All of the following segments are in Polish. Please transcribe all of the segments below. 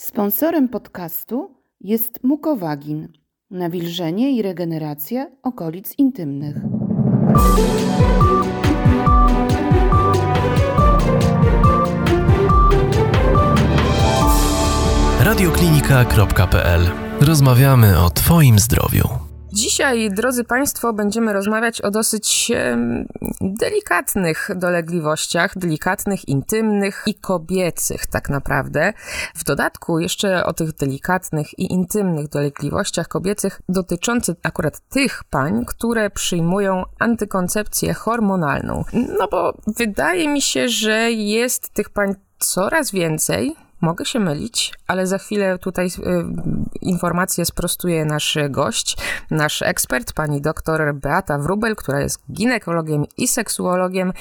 Sponsorem podcastu jest Mukowagin, nawilżenie i regeneracja okolic intymnych. radioklinika.pl Rozmawiamy o Twoim zdrowiu. Dzisiaj, drodzy Państwo, będziemy rozmawiać o dosyć delikatnych dolegliwościach, delikatnych, intymnych i kobiecych, tak naprawdę. W dodatku jeszcze o tych delikatnych i intymnych dolegliwościach kobiecych dotyczących akurat tych pań, które przyjmują antykoncepcję hormonalną. No bo wydaje mi się, że jest tych pań coraz więcej, Mogę się mylić, ale za chwilę tutaj y, informację sprostuje nasz gość, nasz ekspert, pani doktor Beata Wrubel, która jest ginekologiem i seksuologiem,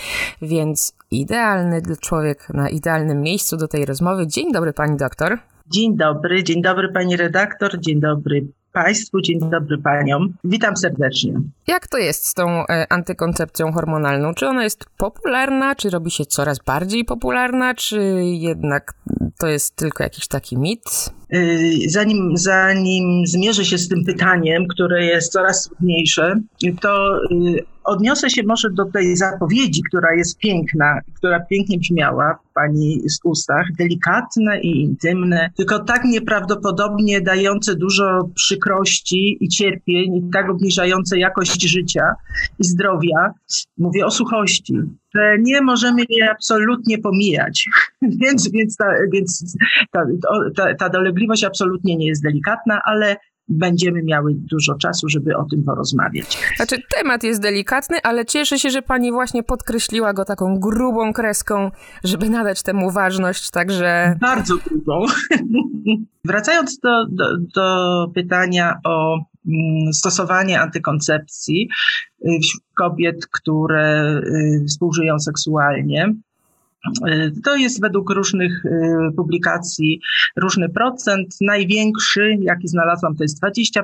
więc idealny człowiek na idealnym miejscu do tej rozmowy. Dzień dobry, pani doktor. Dzień dobry, dzień dobry pani redaktor, dzień dobry Państwu, dzień dobry Paniom. Witam serdecznie. Jak to jest z tą e, antykoncepcją hormonalną? Czy ona jest popularna, czy robi się coraz bardziej popularna, czy jednak to jest tylko jakiś taki mit? Y, zanim, zanim zmierzę się z tym pytaniem, które jest coraz trudniejsze, to y, odniosę się może do tej zapowiedzi, która jest piękna, która pięknie brzmiała w pani ustach, delikatne i intymne, tylko tak nieprawdopodobnie dające dużo przykrości i cierpień, i tak obniżające jakość życia i zdrowia. Mówię o suchości, nie możemy jej absolutnie pomijać. więc więc, ta, więc ta, ta, ta dolegliwość absolutnie nie jest delikatna, ale będziemy miały dużo czasu, żeby o tym porozmawiać. Znaczy, temat jest delikatny, ale cieszę się, że pani właśnie podkreśliła go taką grubą kreską, żeby nadać temu ważność, także... Bardzo grubą. Wracając do, do, do pytania o mm, stosowanie antykoncepcji y, wśród kobiet, które y, współżyją seksualnie, to jest według różnych e, publikacji różny procent. Największy, jaki znalazłam, to jest 20%.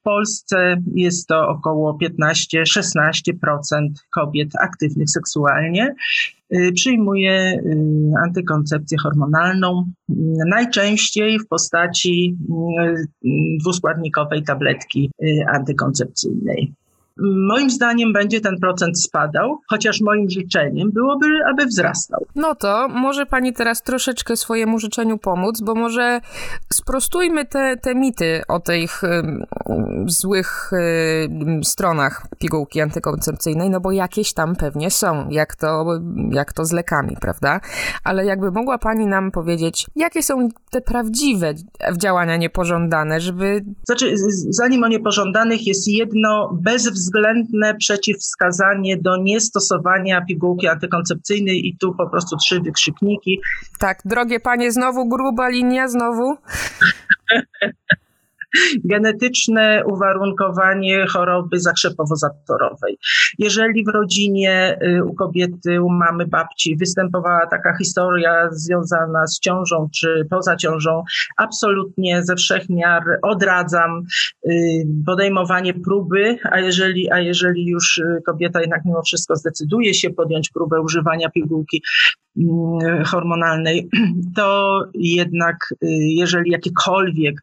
W Polsce jest to około 15-16% kobiet aktywnych seksualnie. E, przyjmuje antykoncepcję hormonalną, najczęściej w postaci dwuskładnikowej tabletki antykoncepcyjnej. Moim zdaniem będzie ten procent spadał, chociaż moim życzeniem byłoby, aby wzrastał. No to może pani teraz troszeczkę swojemu życzeniu pomóc, bo może sprostujmy te, te mity o tych y, złych y, stronach pigułki antykoncepcyjnej, no bo jakieś tam pewnie są, jak to, jak to z lekami, prawda? Ale jakby mogła pani nam powiedzieć, jakie są te prawdziwe działania niepożądane, żeby... Znaczy, zanim o niepożądanych jest jedno bezwzględne bezwzględne przeciwwskazanie do niestosowania pigułki antykoncepcyjnej i tu po prostu trzy wykrzykniki. Tak, drogie panie, znowu gruba linia, znowu. genetyczne uwarunkowanie choroby zakrzepowo-zatorowej. Jeżeli w rodzinie y, u kobiety, u mamy, babci występowała taka historia związana z ciążą czy poza ciążą, absolutnie ze wszech miar odradzam y, podejmowanie próby, a jeżeli, a jeżeli już y, kobieta jednak mimo wszystko zdecyduje się podjąć próbę używania pigułki hormonalnej, to jednak jeżeli jakiekolwiek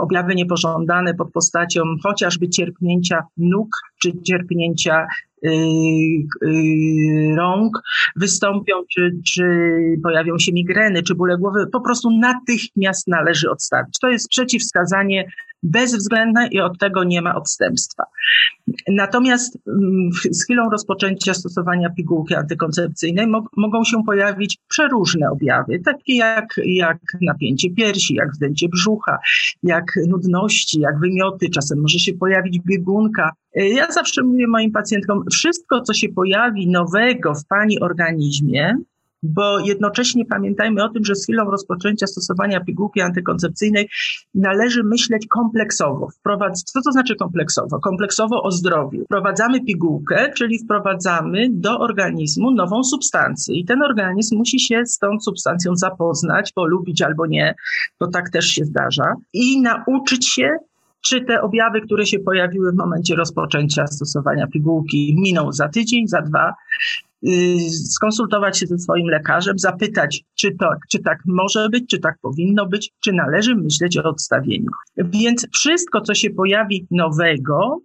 objawy niepożądane pod postacią chociażby cierpnięcia nóg czy cierpnięcia y, y, rąk wystąpią, czy, czy pojawią się migreny, czy bóle głowy, po prostu natychmiast należy odstawić. To jest przeciwwskazanie bezwzględne i od tego nie ma odstępstwa. Natomiast mm, z chwilą rozpoczęcia stosowania pigułki antykoncepcyjnej mo mogą się pojawić przeróżne objawy, takie jak, jak napięcie piersi, jak wzdęcie brzucha, jak nudności, jak wymioty, czasem może się pojawić biegunka. Ja zawsze mówię moim pacjentkom, wszystko, co się pojawi nowego w pani organizmie, bo jednocześnie pamiętajmy o tym, że z chwilą rozpoczęcia stosowania pigułki antykoncepcyjnej należy myśleć kompleksowo. Co to znaczy kompleksowo? Kompleksowo o zdrowiu. Wprowadzamy pigułkę, czyli wprowadzamy do organizmu nową substancję i ten organizm musi się z tą substancją zapoznać, polubić albo nie, bo tak też się zdarza i nauczyć się czy te objawy, które się pojawiły w momencie rozpoczęcia stosowania pigułki miną za tydzień, za dwa, skonsultować się ze swoim lekarzem, zapytać, czy tak, czy tak może być, czy tak powinno być, czy należy myśleć o odstawieniu. Więc wszystko, co się pojawi nowego,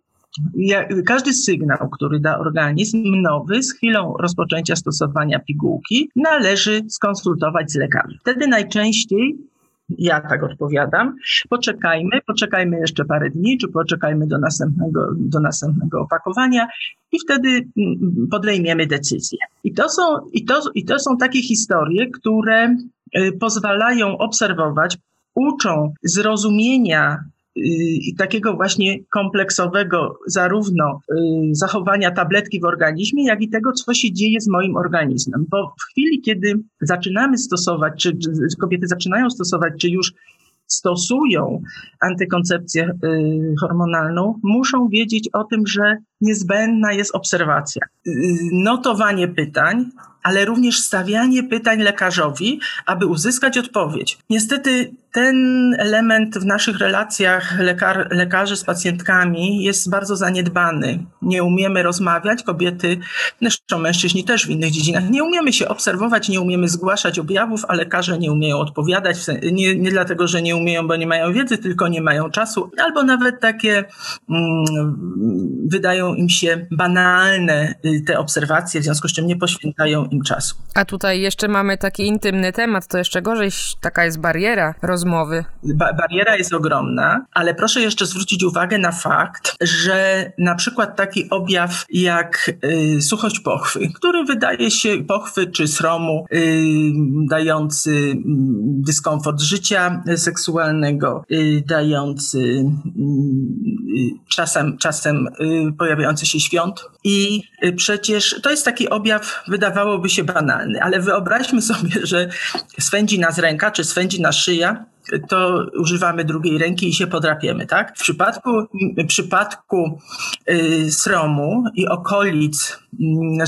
każdy sygnał, który da organizm nowy z chwilą rozpoczęcia stosowania pigułki, należy skonsultować z lekarzem. Wtedy najczęściej ja tak odpowiadam. Poczekajmy, poczekajmy jeszcze parę dni, czy poczekajmy do następnego, do następnego opakowania i wtedy mm, podejmiemy decyzję. I to są, i to, i to są takie historie, które y, pozwalają obserwować, uczą zrozumienia i takiego właśnie kompleksowego zarówno y, zachowania tabletki w organizmie, jak i tego, co się dzieje z moim organizmem. Bo w chwili, kiedy zaczynamy stosować, czy kobiety zaczynają stosować, czy już stosują antykoncepcję y, hormonalną, muszą wiedzieć o tym, że niezbędna jest obserwacja. Notowanie pytań, ale również stawianie pytań lekarzowi, aby uzyskać odpowiedź. Niestety ten element w naszych relacjach lekar, lekarzy z pacjentkami jest bardzo zaniedbany. Nie umiemy rozmawiać, kobiety, zresztą mężczyźni też w innych dziedzinach, nie umiemy się obserwować, nie umiemy zgłaszać objawów, a lekarze nie umieją odpowiadać. Nie, nie dlatego, że nie umieją, bo nie mają wiedzy, tylko nie mają czasu, albo nawet takie mm, wydają im się banalne y, te obserwacje, w związku z czym nie poświęcają im czasu. A tutaj jeszcze mamy taki intymny temat, to jeszcze gorzej, taka jest bariera rozmowy. Ba bariera jest ogromna, ale proszę jeszcze zwrócić uwagę na fakt, że na przykład taki objaw jak y, suchość pochwy, który wydaje się pochwy czy sromu y, dający y, dyskomfort życia seksualnego, y, dający y, y, czasem, czasem pojawiający się świąt. I przecież to jest taki objaw, wydawałoby się banalny, ale wyobraźmy sobie, że swędzi nas ręka czy swędzi nas szyja, to używamy drugiej ręki i się podrapiemy, tak? W przypadku, w przypadku y, sromu i okolic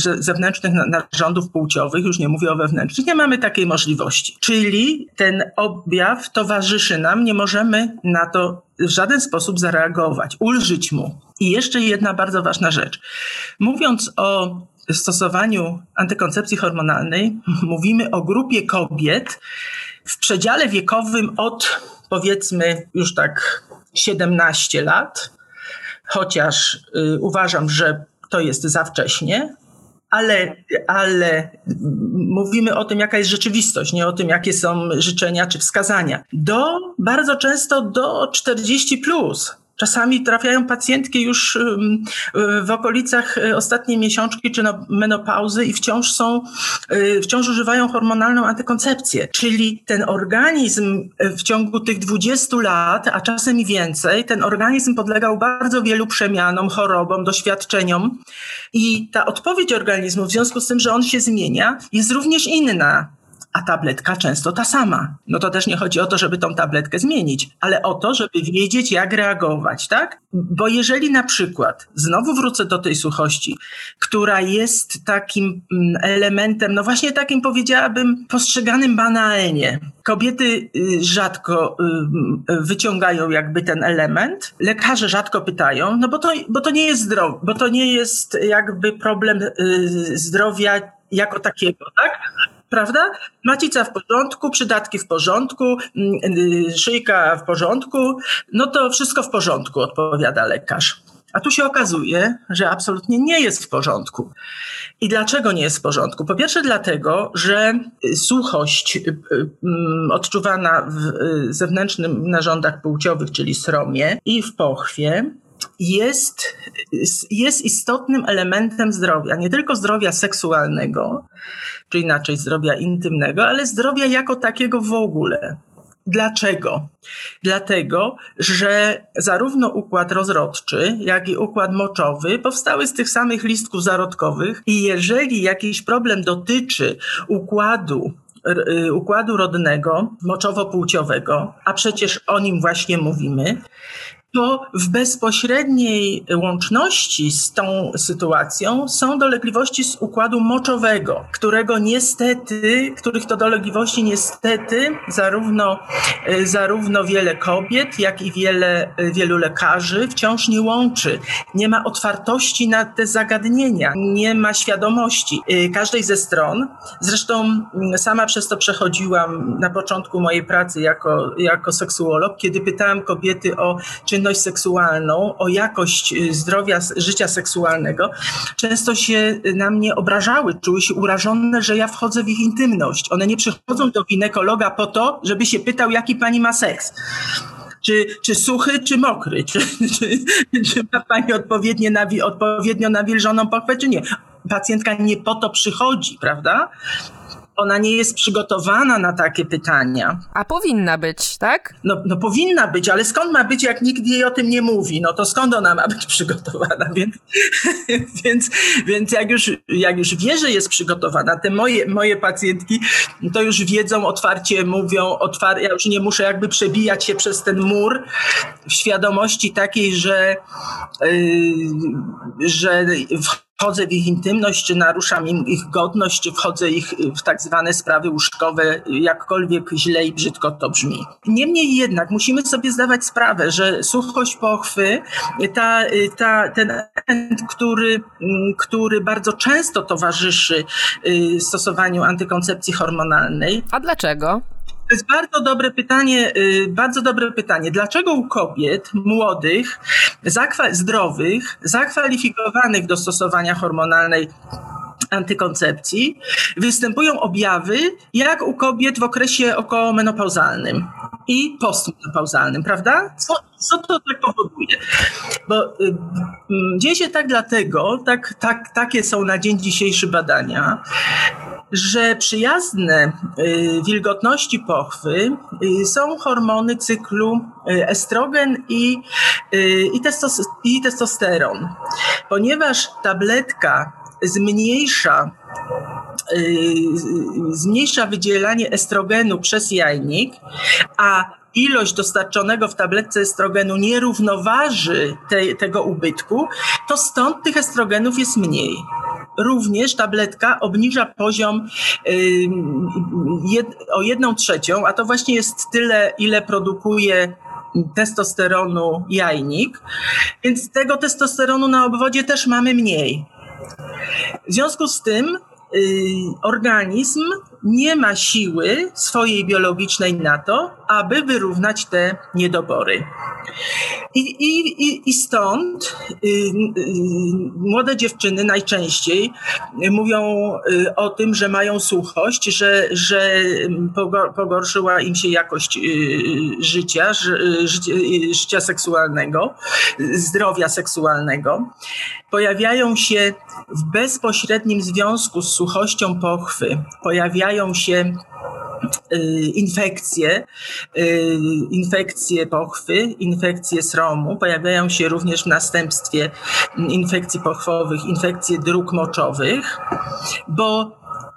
y, zewnętrznych narządów płciowych, już nie mówię o wewnętrznych, nie mamy takiej możliwości. Czyli ten objaw towarzyszy nam, nie możemy na to w żaden sposób zareagować, ulżyć mu. I jeszcze jedna bardzo ważna rzecz. Mówiąc o stosowaniu antykoncepcji hormonalnej, mówimy o grupie kobiet, w przedziale wiekowym od powiedzmy już tak 17 lat, chociaż y, uważam, że to jest za wcześnie, ale, ale mówimy o tym, jaka jest rzeczywistość, nie o tym, jakie są życzenia czy wskazania. Do bardzo często do 40 plus. Czasami trafiają pacjentki już w okolicach y, ostatniej miesiączki czy menopauzy i wciąż są, y, wciąż używają hormonalną antykoncepcję. Czyli ten organizm y, w ciągu tych 20 lat, a czasem i więcej, ten organizm podlegał bardzo wielu przemianom, chorobom, doświadczeniom i ta odpowiedź organizmu w związku z tym, że on się zmienia, jest również inna a tabletka często ta sama. No to też nie chodzi o to, żeby tą tabletkę zmienić, ale o to, żeby wiedzieć, jak reagować, tak? Bo jeżeli na przykład, znowu wrócę do tej suchości, która jest takim mm, elementem, no właśnie takim powiedziałabym, postrzeganym banalnie. Kobiety y, rzadko y, wyciągają jakby ten element, lekarze rzadko pytają, no bo to, bo to nie jest zdrowie, bo to nie jest jakby problem y, zdrowia jako takiego, tak? Prawda? Macica w porządku, przydatki w porządku, mm, y, szyjka w porządku, no to wszystko w porządku, odpowiada lekarz. A tu się okazuje, że absolutnie nie jest w porządku. I dlaczego nie jest w porządku? Po pierwsze, dlatego, że suchość y, y, mm, odczuwana w zewnętrznym narządach płciowych, czyli sromie i w pochwie, jest, jest istotnym elementem zdrowia, nie tylko zdrowia seksualnego, czy inaczej zdrowia intymnego, ale zdrowia jako takiego w ogóle. Dlaczego? Dlatego, że zarówno układ rozrodczy, jak i układ moczowy powstały z tych samych listków zarodkowych i jeżeli jakiś problem dotyczy układu y, układu rodnego, moczowo-płciowego, a przecież o nim właśnie mówimy, to w bezpośredniej łączności z tą sytuacją są dolegliwości z układu moczowego, którego niestety, których to dolegliwości niestety zarówno, e, zarówno wiele kobiet, jak i wiele, e, wielu lekarzy wciąż nie łączy. Nie ma otwartości na te zagadnienia, nie ma świadomości e, każdej ze stron. Zresztą mm, sama przez to przechodziłam na początku mojej pracy jako, jako seksuolog, kiedy pytałam kobiety o czynność seksualną, o jakość zdrowia, życia seksualnego. Często się na mnie obrażały, czuły się urażone, że ja wchodzę w ich intymność. One nie przychodzą do ginekologa po to, żeby się pytał, jaki pani ma seks czy, czy suchy, czy mokry, czy, czy, czy ma pani odpowiednio, nawi, odpowiednio nawilżoną pochwę, czy nie. Pacjentka nie po to przychodzi, prawda? Ona nie jest przygotowana na takie pytania. A powinna być, tak? No, no powinna być, ale skąd ma być, jak nikt jej o tym nie mówi? No to skąd ona ma być przygotowana? Więc, więc, więc jak, już, jak już wie, że jest przygotowana, te moje, moje pacjentki to już wiedzą, otwarcie mówią, otwar ja już nie muszę jakby przebijać się przez ten mur w świadomości takiej, że, yy, że w wchodzę w ich intymność, czy naruszam im ich godność, czy wchodzę ich w tak zwane sprawy łóżkowe, jakkolwiek źle i brzydko to brzmi. Niemniej jednak musimy sobie zdawać sprawę, że suchość pochwy, ta, ta, ten element, który, który bardzo często towarzyszy y, stosowaniu antykoncepcji hormonalnej. A dlaczego? To jest bardzo dobre pytanie, y, bardzo dobre pytanie. Dlaczego u kobiet młodych, zakwa- zdrowych, zakwalifikowanych do stosowania hormonalnej antykoncepcji występują objawy jak u kobiet w okresie okołomenopauzalnym i postmenopauzalnym, prawda? Co, co to tak powoduje? Bo y, dzieje się tak dlatego, tak, tak, takie są na dzień dzisiejszy badania, że przyjazne y, wilgotności pochwy y, są hormony cyklu y, estrogen i, i, testos, i testosteron. Ponieważ tabletka zmniejsza zmniejsza wydzielanie estrogenu przez jajnik, a ilość dostarczonego w tabletce estrogenu nie równoważy te, tego ubytku, to stąd tych estrogenów jest mniej również tabletka obniża poziom o jedną trzecią, a to właśnie jest tyle, ile produkuje testosteronu jajnik, więc tego testosteronu na obwodzie też mamy mniej. W związku z tym Y, organizm nie ma siły swojej biologicznej na to, aby wyrównać te niedobory. I, i, i stąd y, y, młode dziewczyny najczęściej mówią y, o tym, że mają suchość, że, że pogorszyła im się jakość y, życia, ży, życia seksualnego, zdrowia seksualnego. Pojawiają się w bezpośrednim związku z suchością pochwy, pojawiają się Y, infekcje, y, infekcje pochwy, infekcje sromu, pojawiają się również w następstwie infekcji pochwowych, infekcje dróg moczowych, bo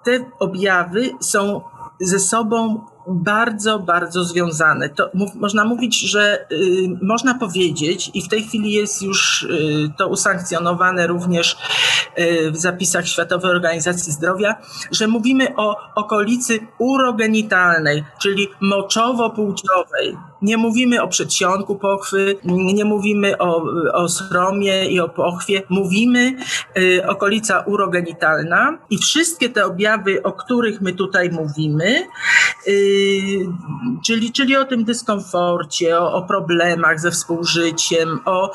te objawy są ze sobą bardzo, bardzo związane. To można mówić, że y, można powiedzieć, i w tej chwili jest już y, to usankcjonowane również y, w zapisach Światowej Organizacji Zdrowia, że mówimy o okolicy urogenitalnej, czyli moczowo-płciowej. Nie mówimy o przedsionku pochwy, nie mówimy o, o sromie i o pochwie, mówimy y, okolica urogenitalna i wszystkie te objawy, o których my tutaj mówimy, y, czyli, czyli o tym dyskomforcie, o, o problemach ze współżyciem, o,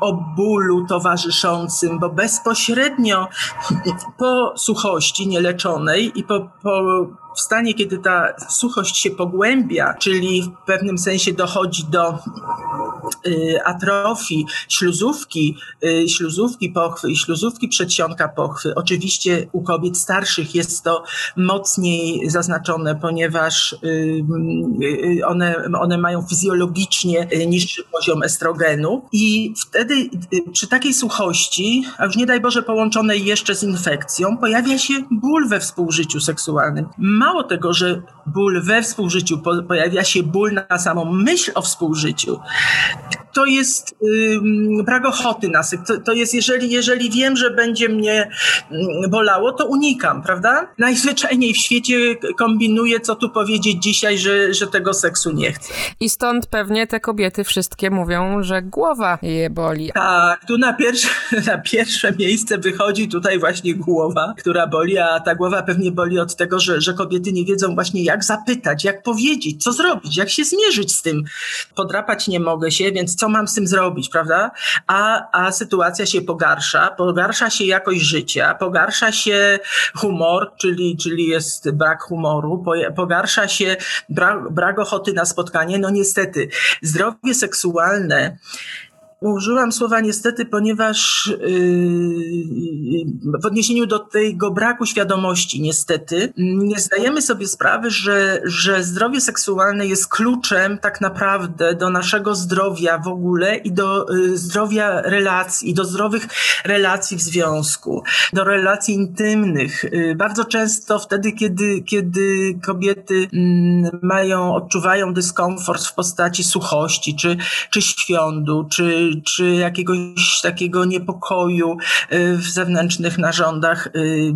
o bólu towarzyszącym, bo bezpośrednio po suchości nieleczonej i po, po w stanie, kiedy ta suchość się pogłębia, czyli w pewnym sensie dochodzi do y, atrofii śluzówki, y, śluzówki pochwy i śluzówki przedsionka pochwy. Oczywiście u kobiet starszych jest to mocniej zaznaczone, ponieważ y, one, one mają fizjologicznie niższy poziom estrogenu i wtedy przy takiej suchości, a już nie daj Boże połączonej jeszcze z infekcją, pojawia się ból we współżyciu seksualnym mało tego, że ból we współżyciu, pojawia się ból na samą myśl o współżyciu, to jest ym, brak ochoty na. To, to, jest, jeżeli, jeżeli wiem, że będzie mnie ym, bolało, to unikam, prawda? Najzwyczajniej w świecie kombinuję, co tu powiedzieć dzisiaj, że, że tego seksu nie chcę. I stąd pewnie te kobiety wszystkie mówią, że głowa je boli. Tak, tu na pierwsze, na pierwsze miejsce wychodzi tutaj właśnie głowa, która boli, a ta głowa pewnie boli od tego, że, że kobiety nie wiedzą właśnie jak zapytać, jak powiedzieć, co zrobić, jak się zmierzyć z tym. Podrapać nie mogę się, więc co mam z tym zrobić, prawda? A, a sytuacja się pogarsza, pogarsza się jakość życia, pogarsza się humor, czyli, czyli jest brak humoru, pogarsza się brak, brak ochoty na spotkanie. No niestety, zdrowie seksualne Użyłam słowa niestety, ponieważ yy, w odniesieniu do tego braku świadomości, niestety, nie zdajemy sobie sprawy, że, że zdrowie seksualne jest kluczem tak naprawdę do naszego zdrowia w ogóle i do yy, zdrowia relacji, i do zdrowych relacji w związku, do relacji intymnych. Yy, bardzo często wtedy, kiedy, kiedy kobiety mm, mają, odczuwają dyskomfort w postaci suchości, czy, czy świądu, czy czy jakiegoś takiego niepokoju y, w zewnętrznych narządach y,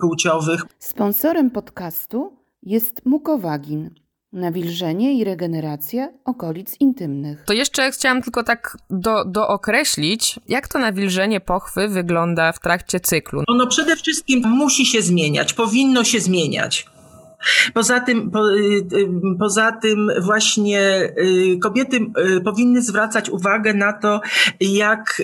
płciowych. Sponsorem podcastu jest Mukowagin. Nawilżenie i regeneracja okolic intymnych. To jeszcze chciałam tylko tak do, dookreślić, jak to nawilżenie pochwy wygląda w trakcie cyklu. Ono przede wszystkim musi się zmieniać, powinno się zmieniać. Poza tym, po, y, y, poza tym właśnie y, kobiety powinny zwracać uwagę na to, jak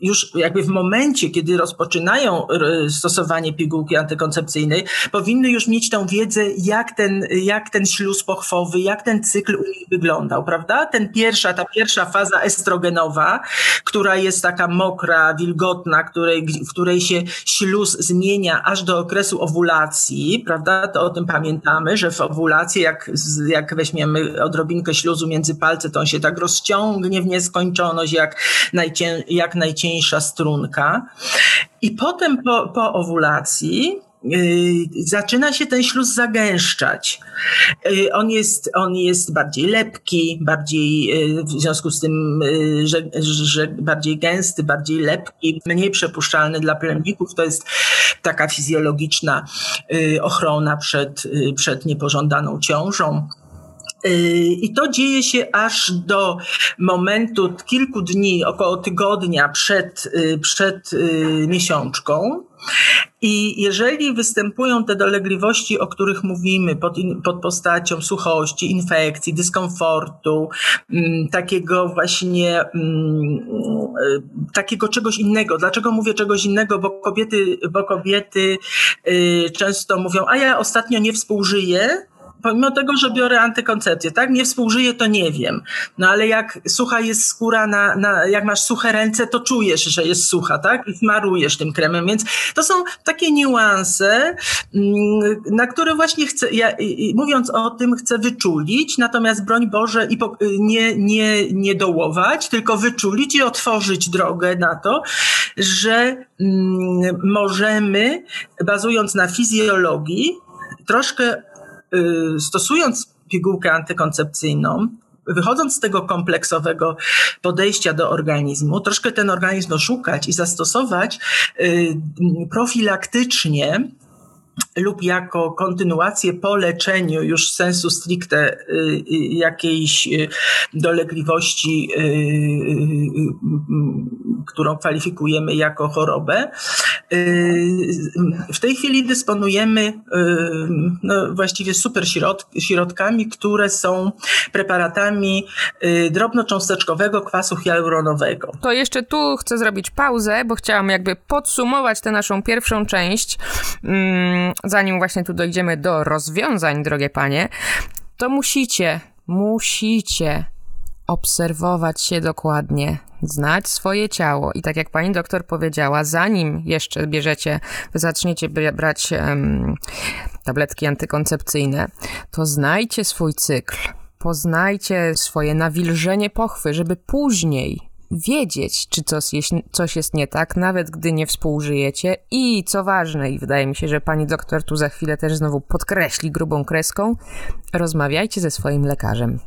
już jakby w momencie, kiedy rozpoczynają stosowanie pigułki antykoncepcyjnej, powinny już mieć tą wiedzę, jak ten, jak ten śluz pochwowy, jak ten cykl u nich wyglądał, prawda? Ten pierwsza, ta pierwsza faza estrogenowa, która jest taka mokra, wilgotna, której, w której się śluz zmienia aż do okresu prawda, to o tym pamiętamy, że w owulacji, jak, jak weźmiemy odrobinkę śluzu między palce, to on się tak rozciągnie w nieskończoność, jak, najcię, jak najcieńsza strunka. I potem po, po owulacji zaczyna się ten śluz zagęszczać. Y, on jest, on jest bardziej lepki, bardziej y, w związku z tym, że, że bardziej gęsty, bardziej lepki, mniej przepuszczalny dla plemników. To jest taka fizjologiczna ochrona przed, przed niepożądaną ciążą. I to dzieje się aż do momentu kilku dni, około tygodnia przed, przed miesiączką. I jeżeli występują te dolegliwości, o których mówimy, pod, pod postacią suchości, infekcji, dyskomfortu, mm, takiego właśnie mm, takiego czegoś innego. Dlaczego mówię czegoś innego? Bo kobiety, bo kobiety y, często mówią, a ja ostatnio nie współżyję, pomimo tego, że biorę antykoncepcję, tak? Nie współżyję, to nie wiem. No ale jak sucha jest skóra, na, na, jak masz suche ręce, to czujesz, że jest sucha, tak? I smarujesz tym kremem, więc to są takie niuanse, mm, na które właśnie chcę, ja, mówiąc o tym, chcę wyczulić, natomiast broń Boże i nie, nie, nie dołować, tylko wyczulić i otworzyć drogę na to, że mm, możemy, bazując na fizjologii, troszkę stosując pigułkę antykoncepcyjną, wychodząc z tego kompleksowego podejścia do organizmu, troszkę ten organizm oszukać i zastosować y, profilaktycznie lub jako kontynuację po leczeniu już sensu stricte y, y, jakiejś y, dolegliwości, którą kwalifikujemy jako chorobę. W tej chwili dysponujemy no, właściwie super środkami, które są preparatami drobnocząsteczkowego kwasu hialuronowego. To jeszcze tu chcę zrobić pauzę, bo chciałam jakby podsumować tę naszą pierwszą część. Mm, zanim właśnie tu dojdziemy do rozwiązań, drogie panie, to musicie, musicie obserwować się dokładnie, znać swoje ciało. I tak jak pani doktor powiedziała, zanim jeszcze bierzecie, zaczniecie brać um, tabletki antykoncepcyjne, to znajcie swój cykl, poznajcie swoje nawilżenie pochwy, żeby później wiedzieć, czy coś jest, coś jest nie tak, nawet gdy nie współżyjecie. I co ważne, i wydaje mi się, że pani doktor tu za chwilę też znowu podkreśli grubą kreską, rozmawiajcie ze swoim lekarzem.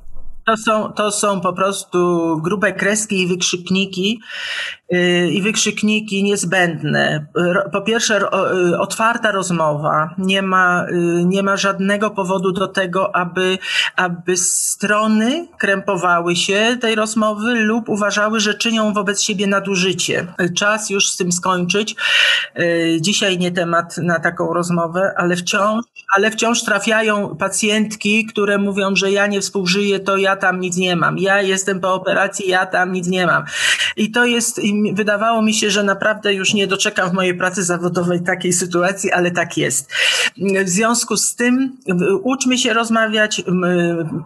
To są, to są po prostu grube kreski i wykrzykniki, yy, i wykrzykniki niezbędne. Po pierwsze, yy, otwarta rozmowa. Nie ma, yy, nie ma żadnego powodu do tego, aby, aby strony krępowały się tej rozmowy lub uważały, że czynią wobec siebie nadużycie. Czas już z tym skończyć. Dzisiaj nie temat na taką rozmowę, ale wciąż, ale wciąż trafiają pacjentki, które mówią, że ja nie współżyję, to ja tam nic nie mam. Ja jestem po operacji, ja tam nic nie mam. I to jest, i wydawało mi się, że naprawdę już nie doczekam w mojej pracy zawodowej takiej sytuacji, ale tak jest. W związku z tym uczmy się rozmawiać,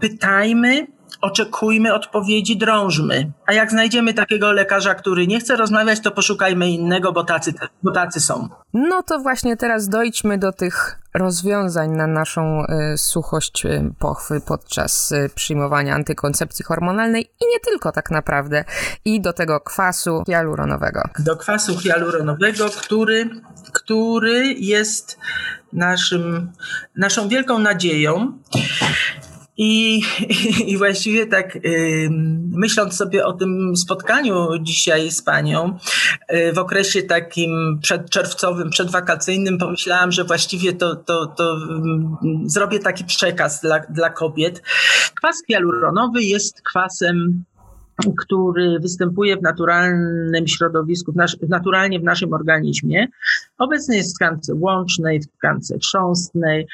pytajmy, oczekujmy odpowiedzi, drążmy. A jak znajdziemy takiego lekarza, który nie chce rozmawiać, to poszukajmy innego, bo tacy, bo tacy są. No to właśnie teraz dojdźmy do tych rozwiązań na naszą y, suchość y, pochwy podczas y, przyjmowania antykoncepcji hormonalnej i nie tylko tak naprawdę. I do tego kwasu hialuronowego. Do kwasu hialuronowego, który, który jest naszym, naszą wielką nadzieją. I, I właściwie tak myśląc sobie o tym spotkaniu dzisiaj z panią y, w okresie takim przedczerwcowym, przedwakacyjnym, pomyślałam, że właściwie to, to, to zrobię taki przekaz dla, dla kobiet. Kwas hialuronowy jest kwasem który występuje w naturalnym środowisku, w naturalnie w naszym organizmie. Obecny jest w tkance łącznej, w tkance chrząstnej,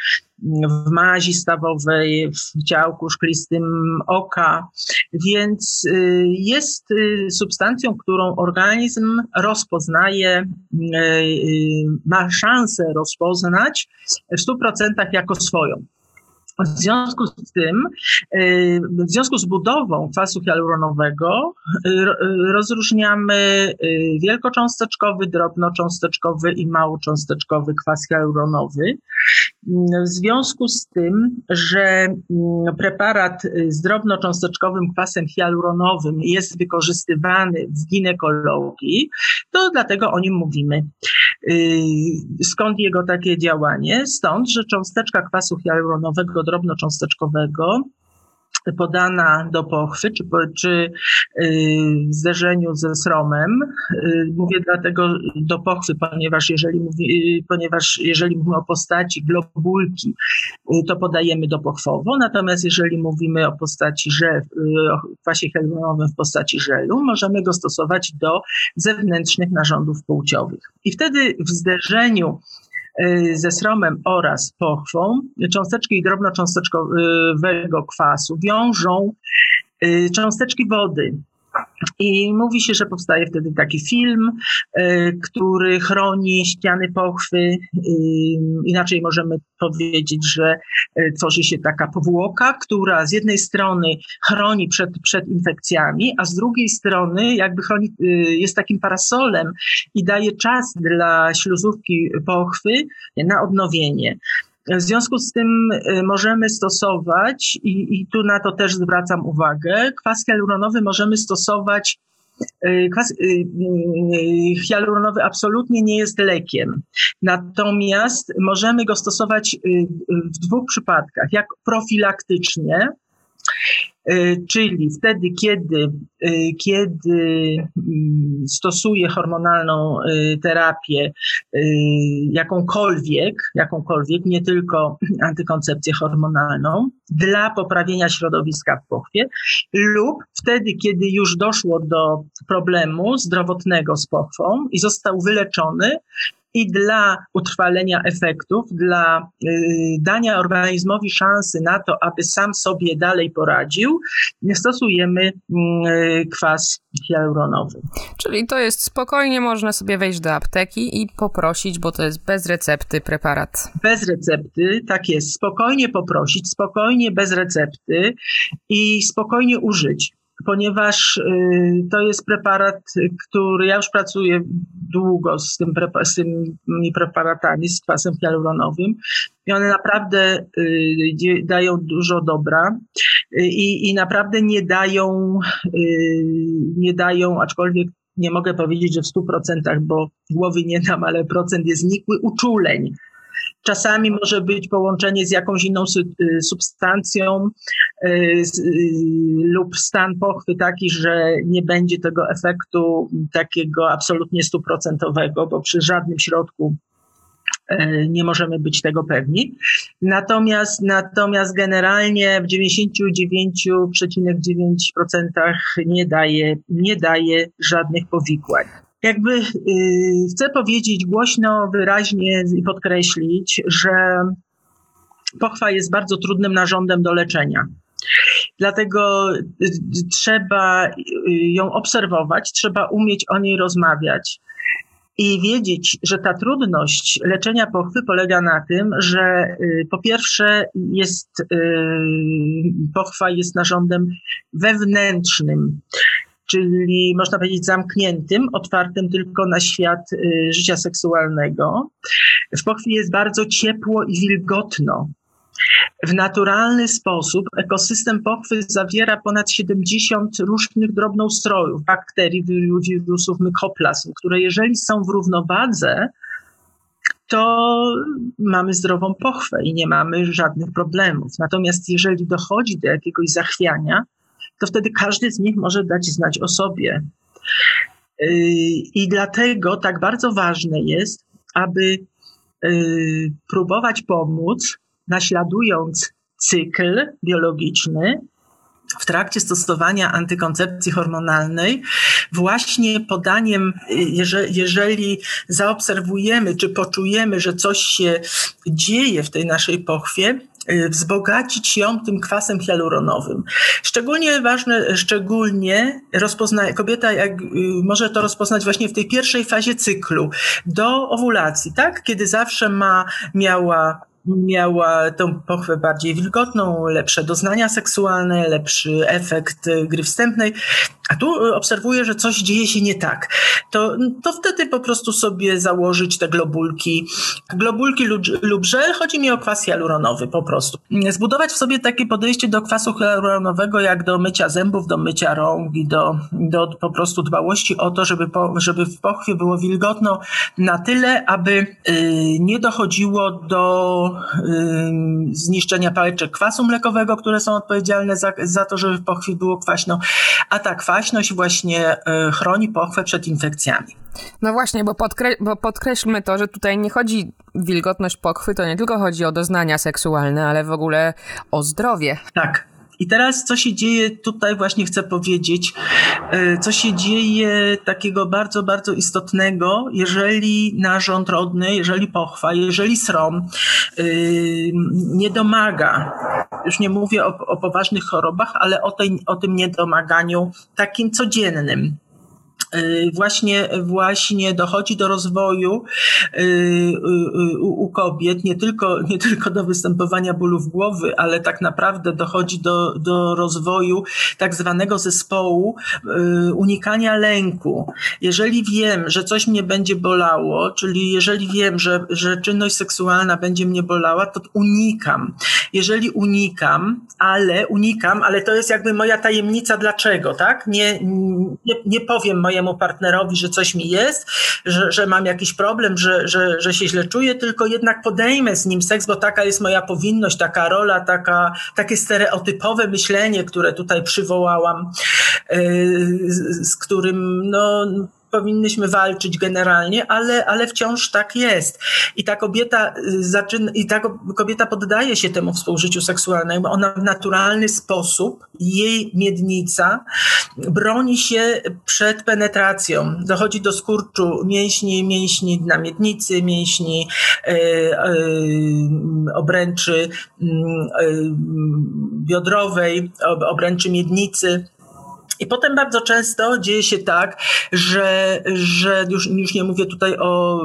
w mazi stawowej, w ciałku szklistym oka, więc y, jest y, substancją, którą organizm rozpoznaje, y, ma szansę rozpoznać w 100% jako swoją. W związku z tym, y, w związku z budową kwasu hialuronowego y, y, rozróżniamy wielkocząsteczkowy, drobnocząsteczkowy i małocząsteczkowy kwas hialuronowy. W związku z tym, że mm, preparat z drobnocząsteczkowym kwasem hialuronowym jest wykorzystywany w ginekologii, to dlatego o nim mówimy. Skąd jego takie działanie? Stąd, że cząsteczka kwasu hialuronowego drobnocząsteczkowego podana do pochwy, czy, czy w zderzeniu ze sromem. Mówię dlatego do pochwy, ponieważ jeżeli, mówi, ponieważ jeżeli mówimy o postaci globulki, to podajemy dopochwowo, natomiast jeżeli mówimy o postaci żel, o kwasie hialuronowym w postaci żelu, możemy go stosować do zewnętrznych narządów płciowych. I wtedy w zderzeniu Y, ze sromem oraz pochwą cząsteczki drobnocząsteczkowego kwasu wiążą y, cząsteczki wody i mówi się, że powstaje wtedy taki film, e, który chroni ściany pochwy. Inaczej możemy powiedzieć, że e, tworzy się taka powłoka, która z jednej strony chroni przed, przed infekcjami, a z drugiej strony jakby chroni, jest takim parasolem i daje czas dla śluzówki pochwy na odnowienie. W związku z tym y, możemy stosować, i, i tu na to też zwracam uwagę, kwas hialuronowy możemy stosować y, Kwas y, hialuronowy absolutnie nie jest lekiem. Natomiast możemy go stosować w dwóch przypadkach. Jak profilaktycznie, czyli wtedy, kiedy, kiedy mm, stosuje hormonalną e, terapię, jakąkolwiek, jakąkolwiek, nie tylko antykoncepcję hormonalną, dla poprawienia środowiska w pochwie, lub wtedy, kiedy już doszło do problemu zdrowotnego z pochwą i został wyleczony, i dla utrwalenia efektów, dla y, dania organizmowi szansy na to, aby sam sobie dalej poradził, stosujemy y, kwas hialuronowy. Czyli to jest spokojnie, można sobie wejść do apteki i poprosić, bo to jest bez recepty preparat. Bez recepty, tak jest. Spokojnie poprosić, spokojnie bez recepty i spokojnie użyć ponieważ y, to jest preparat, który ja już pracuję długo z, tym, z tymi preparatami, z kwasem hialuronowym i one naprawdę y, dają dużo dobra y, i, i naprawdę nie dają, nie dają, aczkolwiek nie mogę powiedzieć, że w 100%, bo głowy nie dam, ale procent jest znikły, uczuleń Czasami może być połączenie z jakąś inną substancją, lub stan pochwy taki, że nie będzie tego efektu takiego absolutnie stuprocentowego, bo przy żadnym środku nie możemy być tego pewni. Natomiast, natomiast generalnie w 99,9% nie daje, nie daje żadnych powikłań. Jakby yy, chcę powiedzieć głośno, wyraźnie i podkreślić, że pochwa jest bardzo trudnym narządem do leczenia. Dlatego y, trzeba y, ją obserwować, trzeba umieć o niej rozmawiać i wiedzieć, że ta trudność leczenia pochwy polega na tym, że y, po pierwsze jest y, pochwa jest narządem wewnętrznym, czyli można powiedzieć zamkniętym, otwartym tylko na świat y, życia seksualnego. W pochwie jest bardzo ciepło i wilgotno. W naturalny sposób ekosystem pochwy zawiera ponad 70 różnych drobnoustrojów, bakterii, wirusów, mykoplasm, które jeżeli są w równowadze, to mamy zdrową pochwę i nie mamy żadnych problemów. Natomiast jeżeli dochodzi do jakiegoś zachwiania, to wtedy każdy z nich może dać znać o sobie. Yy, I dlatego tak bardzo ważne jest, aby yy, próbować pomóc naśladując cykl biologiczny, w trakcie stosowania antykoncepcji hormonalnej, właśnie podaniem, jeżeli, jeżeli zaobserwujemy czy poczujemy, że coś się dzieje w tej naszej pochwie, y, wzbogacić ją tym kwasem hialuronowym. Szczególnie ważne, szczególnie rozpozna, kobieta jak, y, może to rozpoznać właśnie w tej pierwszej fazie cyklu, do owulacji, tak? Kiedy zawsze ma, miała miała tą pochwę bardziej wilgotną, lepsze doznania seksualne, lepszy efekt gry wstępnej, a tu obserwuję, że coś dzieje się nie tak. To, to wtedy po prostu sobie założyć te globulki, globulki lub, lub żel, chodzi mi o kwas hialuronowy po prostu. Zbudować w sobie takie podejście do kwasu hialuronowego jak do mycia zębów, do mycia rąk i do, do po prostu dbałości o to, żeby, po, żeby w pochwie było wilgotno na tyle, aby y, nie dochodziło do zniszczenia pałeczek kwasu mlekowego, które są odpowiedzialne za, za to, żeby w pochwie było kwaśno, a ta kwaśność właśnie e, chroni pochwę przed infekcjami. No właśnie, bo, podkre bo podkreślmy to, że tutaj nie chodzi wilgotność pochwy, to nie tylko chodzi o doznania seksualne, ale w ogóle o zdrowie. Tak. I teraz, co się dzieje, tutaj właśnie chcę powiedzieć, e, co się dzieje takiego bardzo, bardzo istotnego, jeżeli narząd rodny, jeżeli pochwa, jeżeli srom e, nie domaga, już nie mówię o, o poważnych chorobach, ale o, tej, o tym niedomaganiu takim codziennym właśnie, właśnie dochodzi do rozwoju y, y, u kobiet, nie tylko, nie tylko do występowania bólów głowy, ale tak naprawdę dochodzi do, do rozwoju tak zwanego zespołu unikania lęku. Jeżeli wiem, że coś mnie będzie bolało, czyli jeżeli wiem, że, że czynność seksualna będzie mnie bolała, to unikam. Jeżeli unikam, ale unikam, ale to jest jakby moja tajemnica dlaczego, tak? Nie, nie, nie powiem mojej mojemu partnerowi, że coś mi jest, że, że mam jakiś problem, że, że, że się źle czuję, tylko jednak podejmę z nim seks, bo taka jest moja powinność, taka rola, taka, takie stereotypowe myślenie, które tutaj przywołałam, z, z którym no, powinnyśmy walczyć generalnie, ale, ale wciąż tak jest. I ta kobieta y, zaczyna, i ta kobieta poddaje się temu współżyciu seksualnemu. Ona w naturalny sposób, jej miednica broni się przed penetracją. Dochodzi do skurczu mięśni, mięśni na miednicy, mięśni e, e, obręczy e, biodrowej, obręczy miednicy i potem bardzo często dzieje się tak, że, że już, już nie mówię tutaj o,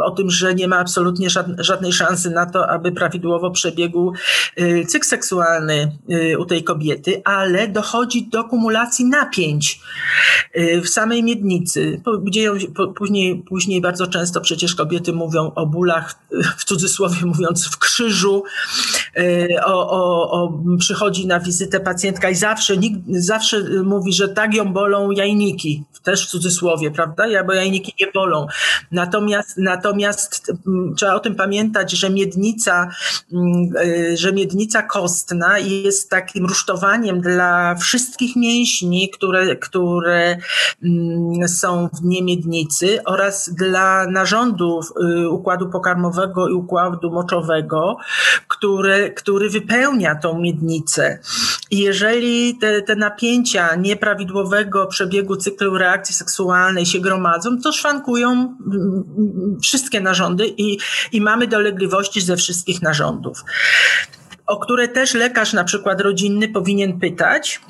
o tym, że nie ma absolutnie żadnej szansy na to, aby prawidłowo przebiegł y, cykl seksualny y, u tej kobiety, ale dochodzi do kumulacji napięć y, w samej miednicy. Dzieją, później, później bardzo często przecież kobiety mówią o bólach, w cudzysłowie mówiąc, w krzyżu, o, o, o, przychodzi na wizytę pacjentka i zawsze, nikt, zawsze mówi, że tak ją bolą jajniki, też w cudzysłowie, prawda? Ja, bo jajniki nie bolą. Natomiast, natomiast trzeba o tym pamiętać, że miednica, że miednica kostna jest takim rusztowaniem dla wszystkich mięśni, które, które są w niemiednicy oraz dla narządów y, układu pokarmowego i układu moczowego, który, wypełnia tą miednicę. I jeżeli te, te napięcia nieprawidłowego przebiegu cyklu reakcji seksualnej się gromadzą, to szwankują wszystkie narządy i, i mamy dolegliwości ze wszystkich narządów o które też lekarz na przykład rodzinny powinien pytać,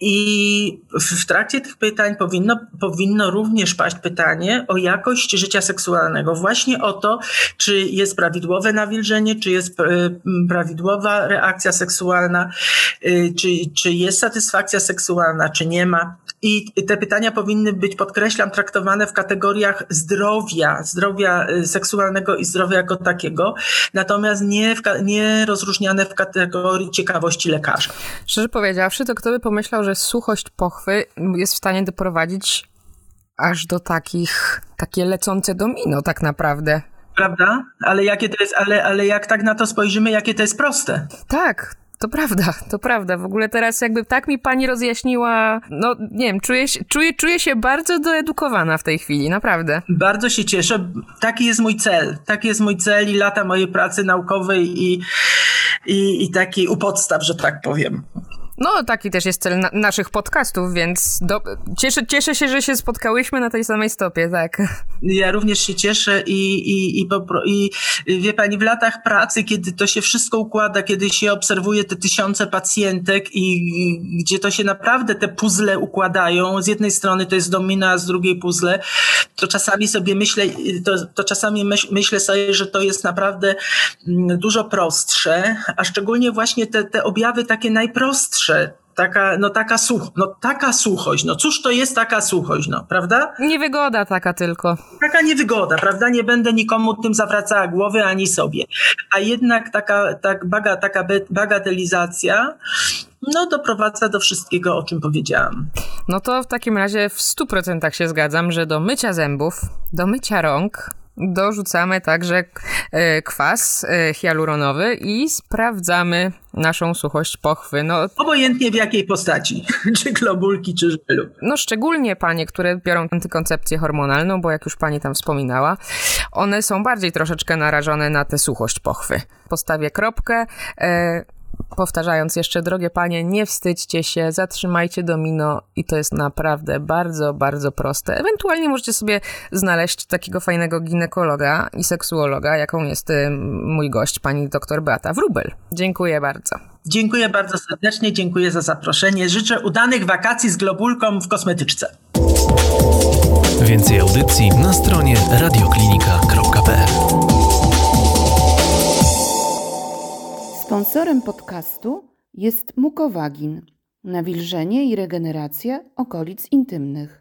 I w trakcie tych pytań powinno, powinno również paść pytanie o jakość życia seksualnego. Właśnie o to, czy jest prawidłowe nawilżenie, czy jest e, prawidłowa reakcja seksualna, e, czy, czy jest satysfakcja seksualna, czy nie ma. I te pytania powinny być, podkreślam, traktowane w kategoriach zdrowia, zdrowia e, seksualnego i zdrowia jako takiego, natomiast nie, w, nie rozróżniane w kategorii ciekawości lekarza. Szczerze powiedziawszy, to kto by pomyślał, że suchość pochwy jest w stanie doprowadzić aż do takich, takie lecące domino tak naprawdę. Prawda? Ale jakie to jest, ale, ale jak tak na to spojrzymy, jakie to jest proste. Tak, to prawda, to prawda. W ogóle teraz jakby tak mi pani rozjaśniła, no nie wiem, czuję, czuję, czuję się bardzo doedukowana w tej chwili, naprawdę. Bardzo się cieszę. Taki jest mój cel. Taki jest mój cel i lata mojej pracy naukowej i, i, i taki u podstaw, że tak powiem. No, taki też jest cel na naszych podcastów, więc do... cieszę, cieszę się, że się spotkałyśmy na tej samej stopie, tak. Ja również się cieszę i, i, i, i, wie pani, w latach pracy, kiedy to się wszystko układa, kiedy się obserwuje te tysiące pacjentek i gdzie to się naprawdę te puzzle układają, z jednej strony to jest domina, a z drugiej puzzle, to czasami sobie myślę, to, to czasami myśl, myślę sobie, że to jest naprawdę mm, dużo prostsze, a szczególnie właśnie te, te objawy takie najprostsze, taka, no taka, such, no taka suchość, no cóż to jest taka suchość, no, prawda? Niewygoda taka tylko. Taka niewygoda, prawda? Nie będę nikomu tym zawracała głowy, ani sobie. A jednak taka, tak, baga, taka bagatelizacja no, doprowadza do wszystkiego, o czym powiedziałam. No to w takim razie w 100% się zgadzam, że do mycia zębów, do mycia rąk, dorzucamy także e, kwas e, hialuronowy i sprawdzamy naszą suchość pochwy. No, Obojętnie w jakiej postaci, czy globulki, czy żelu. No szczególnie panie, które biorą antykoncepcję hormonalną, bo jak już pani tam wspominała, one są bardziej troszeczkę narażone na tę suchość pochwy. Postawię kropkę. Powtarzając jeszcze, drogie panie, nie wstydźcie się, zatrzymajcie domino i to jest naprawdę bardzo, bardzo proste. Ewentualnie możecie sobie znaleźć takiego fajnego ginekologa i seksuologa, jaką jest y, mój gość, pani doktor Beata Wrubel. Dziękuję bardzo. Dziękuję bardzo serdecznie, dziękuję za zaproszenie. Życzę udanych wakacji z globulką w kosmetyczce. Więcej audycji na stronie radioklinika.pl Sponsorem podcastu jest Mukowagin, nawilżenie i regeneracja okolic intymnych.